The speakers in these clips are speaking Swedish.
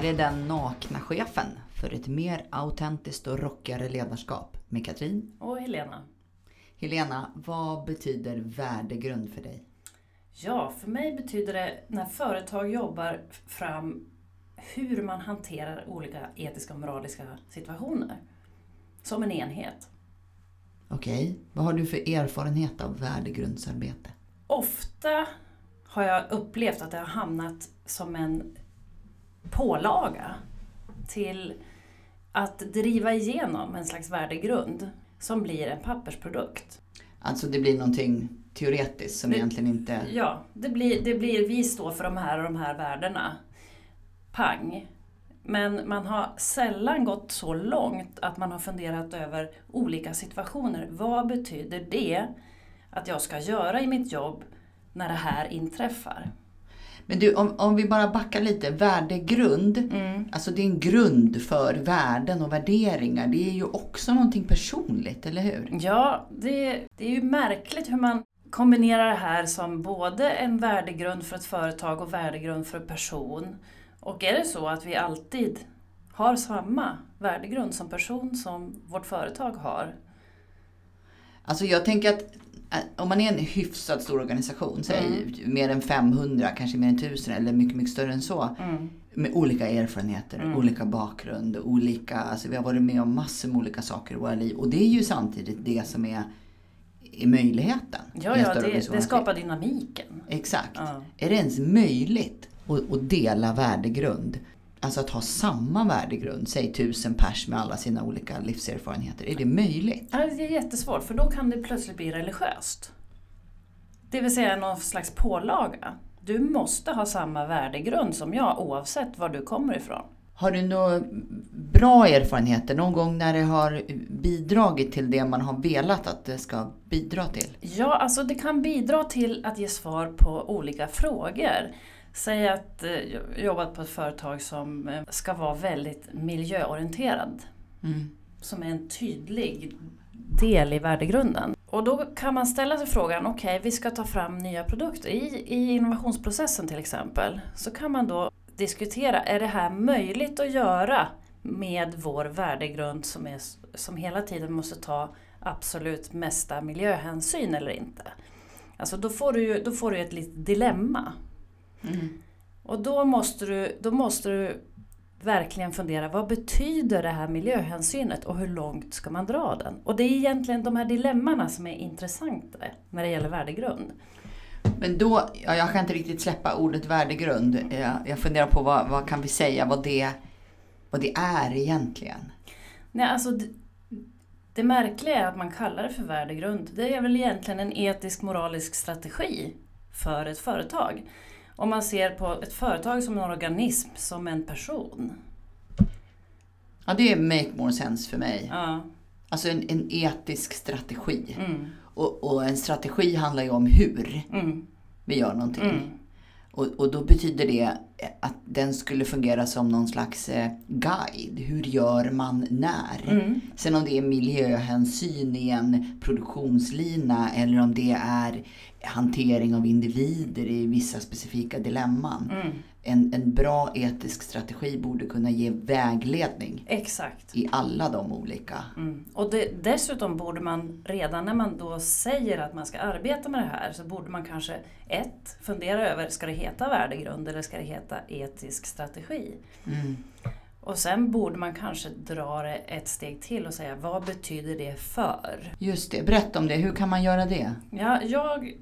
här är den nakna chefen för ett mer autentiskt och rockigare ledarskap med Katrin. Och Helena. Helena, vad betyder värdegrund för dig? Ja, för mig betyder det när företag jobbar fram hur man hanterar olika etiska och moraliska situationer. Som en enhet. Okej, vad har du för erfarenhet av värdegrundsarbete? Ofta har jag upplevt att det har hamnat som en pålaga till att driva igenom en slags värdegrund som blir en pappersprodukt. Alltså det blir någonting teoretiskt som Det- egentligen inte... Ja, det blir, det blir vi står för de här och de här värdena. Pang. Men man har sällan gått så långt att man har funderat över olika situationer. Vad betyder det att jag ska göra i mitt jobb när det här inträffar? Men du, om, om vi bara backar lite. Värdegrund, Mm. alltså det är en grund för värden och värderingar. Det är ju också någonting personligt, eller hur? Ja, det, det är ju märkligt hur man kombinerar det här som både en värdegrund för ett företag och värdegrund för en person. Och är det så att vi alltid har samma värdegrund som person som vårt företag har? Alltså jag tänker att om man är en hyfsat stor organisation, säg Mm. mer än 500, kanske mer än 1000 eller mycket, mycket större än så. Mm. Med olika erfarenheter, Mm. olika bakgrund, olika, alltså vi har varit med om massor med olika saker i våra liv. Och det är ju samtidigt det som är, är möjligheten. Ja, ja det, det skapar dynamiken. Exakt. Ja. Är det ens möjligt att, att dela värdegrund? Alltså att ha samma värdegrund, säg tusen pers med alla sina olika livserfarenheter. Är det möjligt? Ja, Det är jättesvårt för då kan det plötsligt bli religiöst. Det vill säga någon slags pålaga. Du måste ha samma värdegrund som jag oavsett var du kommer ifrån. Har du några bra erfarenheter någon gång när det har bidragit till det man har velat att det ska bidra till? Ja, alltså det kan bidra till att ge svar på olika frågor. Säg att eh, jag jobbat på ett företag som eh, ska vara väldigt miljöorienterad. Mm. Som är en tydlig del i värdegrunden. Och då kan man ställa sig frågan, okej vi ska ta fram nya produkter. I, I innovationsprocessen till exempel så kan man då diskutera, är det här möjligt att göra med vår värdegrund som, är, som hela tiden måste ta absolut mesta miljöhänsyn eller inte? Alltså då får du då får du ett litet dilemma. Mm. Och då måste, du, då måste du verkligen fundera, vad betyder det här miljöhänsynet och hur långt ska man dra den? Och det är egentligen de här dilemmana som är intressanta när det gäller värdegrund. Men då, ja, jag kan inte riktigt släppa ordet värdegrund. Jag, funderar på vad, vad kan vi säga, vad det, vad det är egentligen? Nej, alltså det, det märkliga är att man kallar det för värdegrund. Det är väl egentligen en etisk moralisk strategi för ett företag. Om man ser på ett företag som en organism, som en person. Ja, det make more sense för mig. Ja, Alltså en, en etisk strategi. mm, Och, och en strategi handlar ju om hur mm, vi gör någonting. mm. Och, och då betyder det att den skulle fungera som någon slags eh, guide. Hur gör man när? Mm. Sen om det är miljöhänsyn i en produktionslina eller om det är hantering av individer i vissa specifika dilemman. Mm. En, en bra etisk strategi borde kunna ge vägledning Exakt. i alla de olika. Mm. Och det, dessutom borde man redan när man då säger att man ska arbeta med det här så borde man kanske ett, fundera över, ska det heta värdegrund eller ska det heta etisk strategi? Mm. Och sen borde man kanske dra det ett steg till och säga, vad betyder det för? Just det, berätta om det. Hur kan man göra det? Ja, jag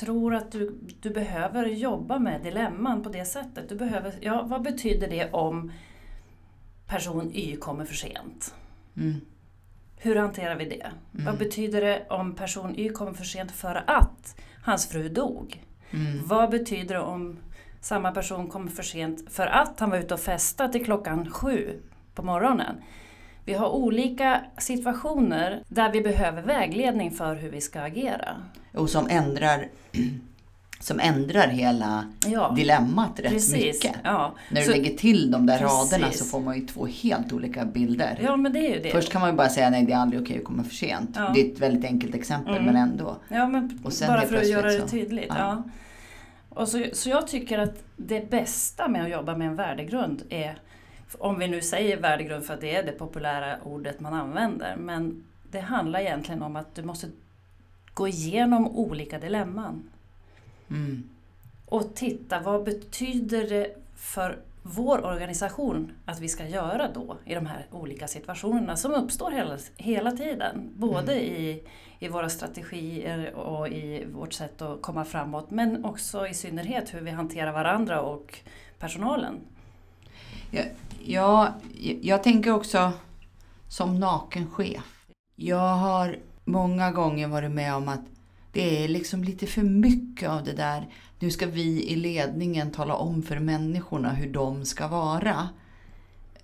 tror att du, du behöver jobba med dilemman på det sättet. Du behöver, ja, vad betyder det om person Y kommer för sent? Mm. Hur hanterar vi det? Vad betyder det om person Y kommer för sent för att hans fru dog? Mm. Vad betyder det om samma person kommer för sent för att han var ute och festade till klockan sju på morgonen? Vi har olika situationer där vi behöver vägledning för hur vi ska agera. Och som ändrar, som ändrar hela Ja, dilemmat rätt precis. mycket. Ja. När du Så- lägger till de där Precis. raderna så får man ju två helt olika bilder. ja, men det är ju det. Först kan man ju bara säga nej det är aldrig okej att komma för sent. Ja. Det är ett väldigt enkelt exempel Mm. men ändå. Ja, men Och sen bara för att göra det så- tydligt. ja. Ja. Och så, så jag tycker att det bästa med att jobba med en värdegrund är Om vi nu säger värdegrund för att det är det populära ordet man använder. Men det handlar egentligen om att du måste gå igenom olika dilemman. Mm. Och titta vad betyder det för vår organisation att vi ska göra då i de här olika situationerna som uppstår hela, hela tiden. Både Mm. i, i våra strategier och i vårt sätt att komma framåt men också i synnerhet hur vi hanterar varandra och personalen. Ja, jag tänker också som naken chef. Jag har många gånger varit med om att det är liksom lite för mycket av det där. Nu ska vi i ledningen tala om för människorna hur de ska vara.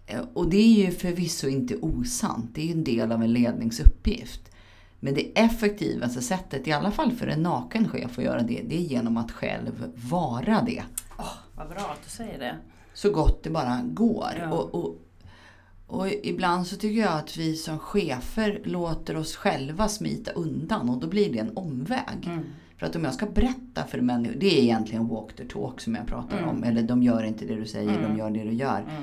Eh, och det är ju förvisso inte osant. Det är ju en del av en ledningsuppgift. Men det effektivaste sättet, i alla fall för en naken chef att göra det, det är genom att själv vara det. Vad bra att du säger det så gott det bara går. Ja. Och, och, och ibland så tycker jag att vi som chefer låter oss själva smita undan och då blir det en omväg. Mm. För att om jag ska berätta för människor, det är egentligen walk the talk som jag pratar Mm. om. Eller de gör inte det du säger, Mm. de gör det du gör. Mm.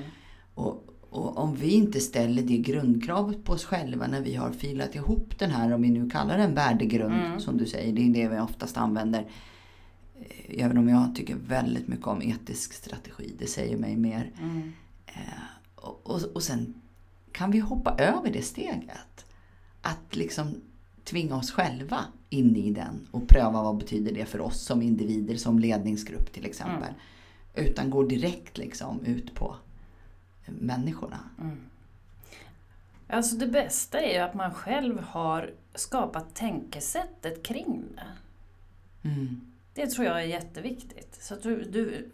Och, och om vi inte ställer det grundkravet på oss själva när vi har filat ihop den här, om vi nu kallar den värdegrund, Mm. som du säger, det är det vi oftast använder. Eh, Även om jag tycker väldigt mycket om etisk strategi, det säger mig mer. Mm. Och, och, och sen kan vi hoppa över det steget. Att liksom tvinga oss själva in i den och pröva vad betyder det för oss som individer, som ledningsgrupp till exempel. Utan går direkt liksom ut på människorna. Mm. Alltså det bästa är ju att man själv har skapat tänkesättet kring det. Mm. Det tror jag är jätteviktigt. Så att du, du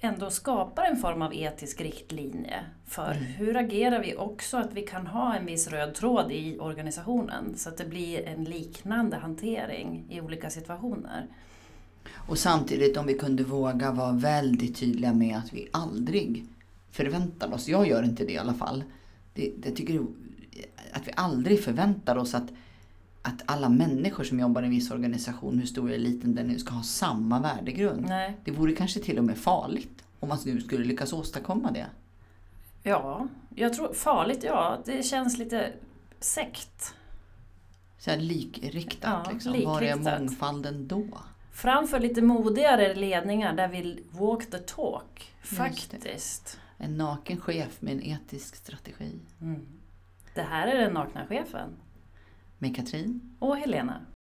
ändå skapar en form av etisk riktlinje för Mm. hur agerar vi också att vi kan ha en viss röd tråd i organisationen så att det blir en liknande hantering i olika situationer. Och samtidigt om vi kunde våga vara väldigt tydliga med att vi aldrig förväntar oss, jag gör inte det i alla fall, det, det tycker att vi aldrig förväntar oss att, att alla människor som jobbar i en viss organisation, hur stor eller liten den nu, ska ha samma värdegrund. Nej, Det vore kanske till och med farligt om man nu skulle lyckas åstadkomma det. ja, jag tror farligt, ja, det känns lite sekt. Så här likriktat Ja, liksom. Var är likriktat. mångfalden då? Framför lite modigare ledningar där vi walk the talk, faktiskt. En naken chef med en etisk strategi. Mm. Det här är den nakna chefen. Med Katrin Och Helena.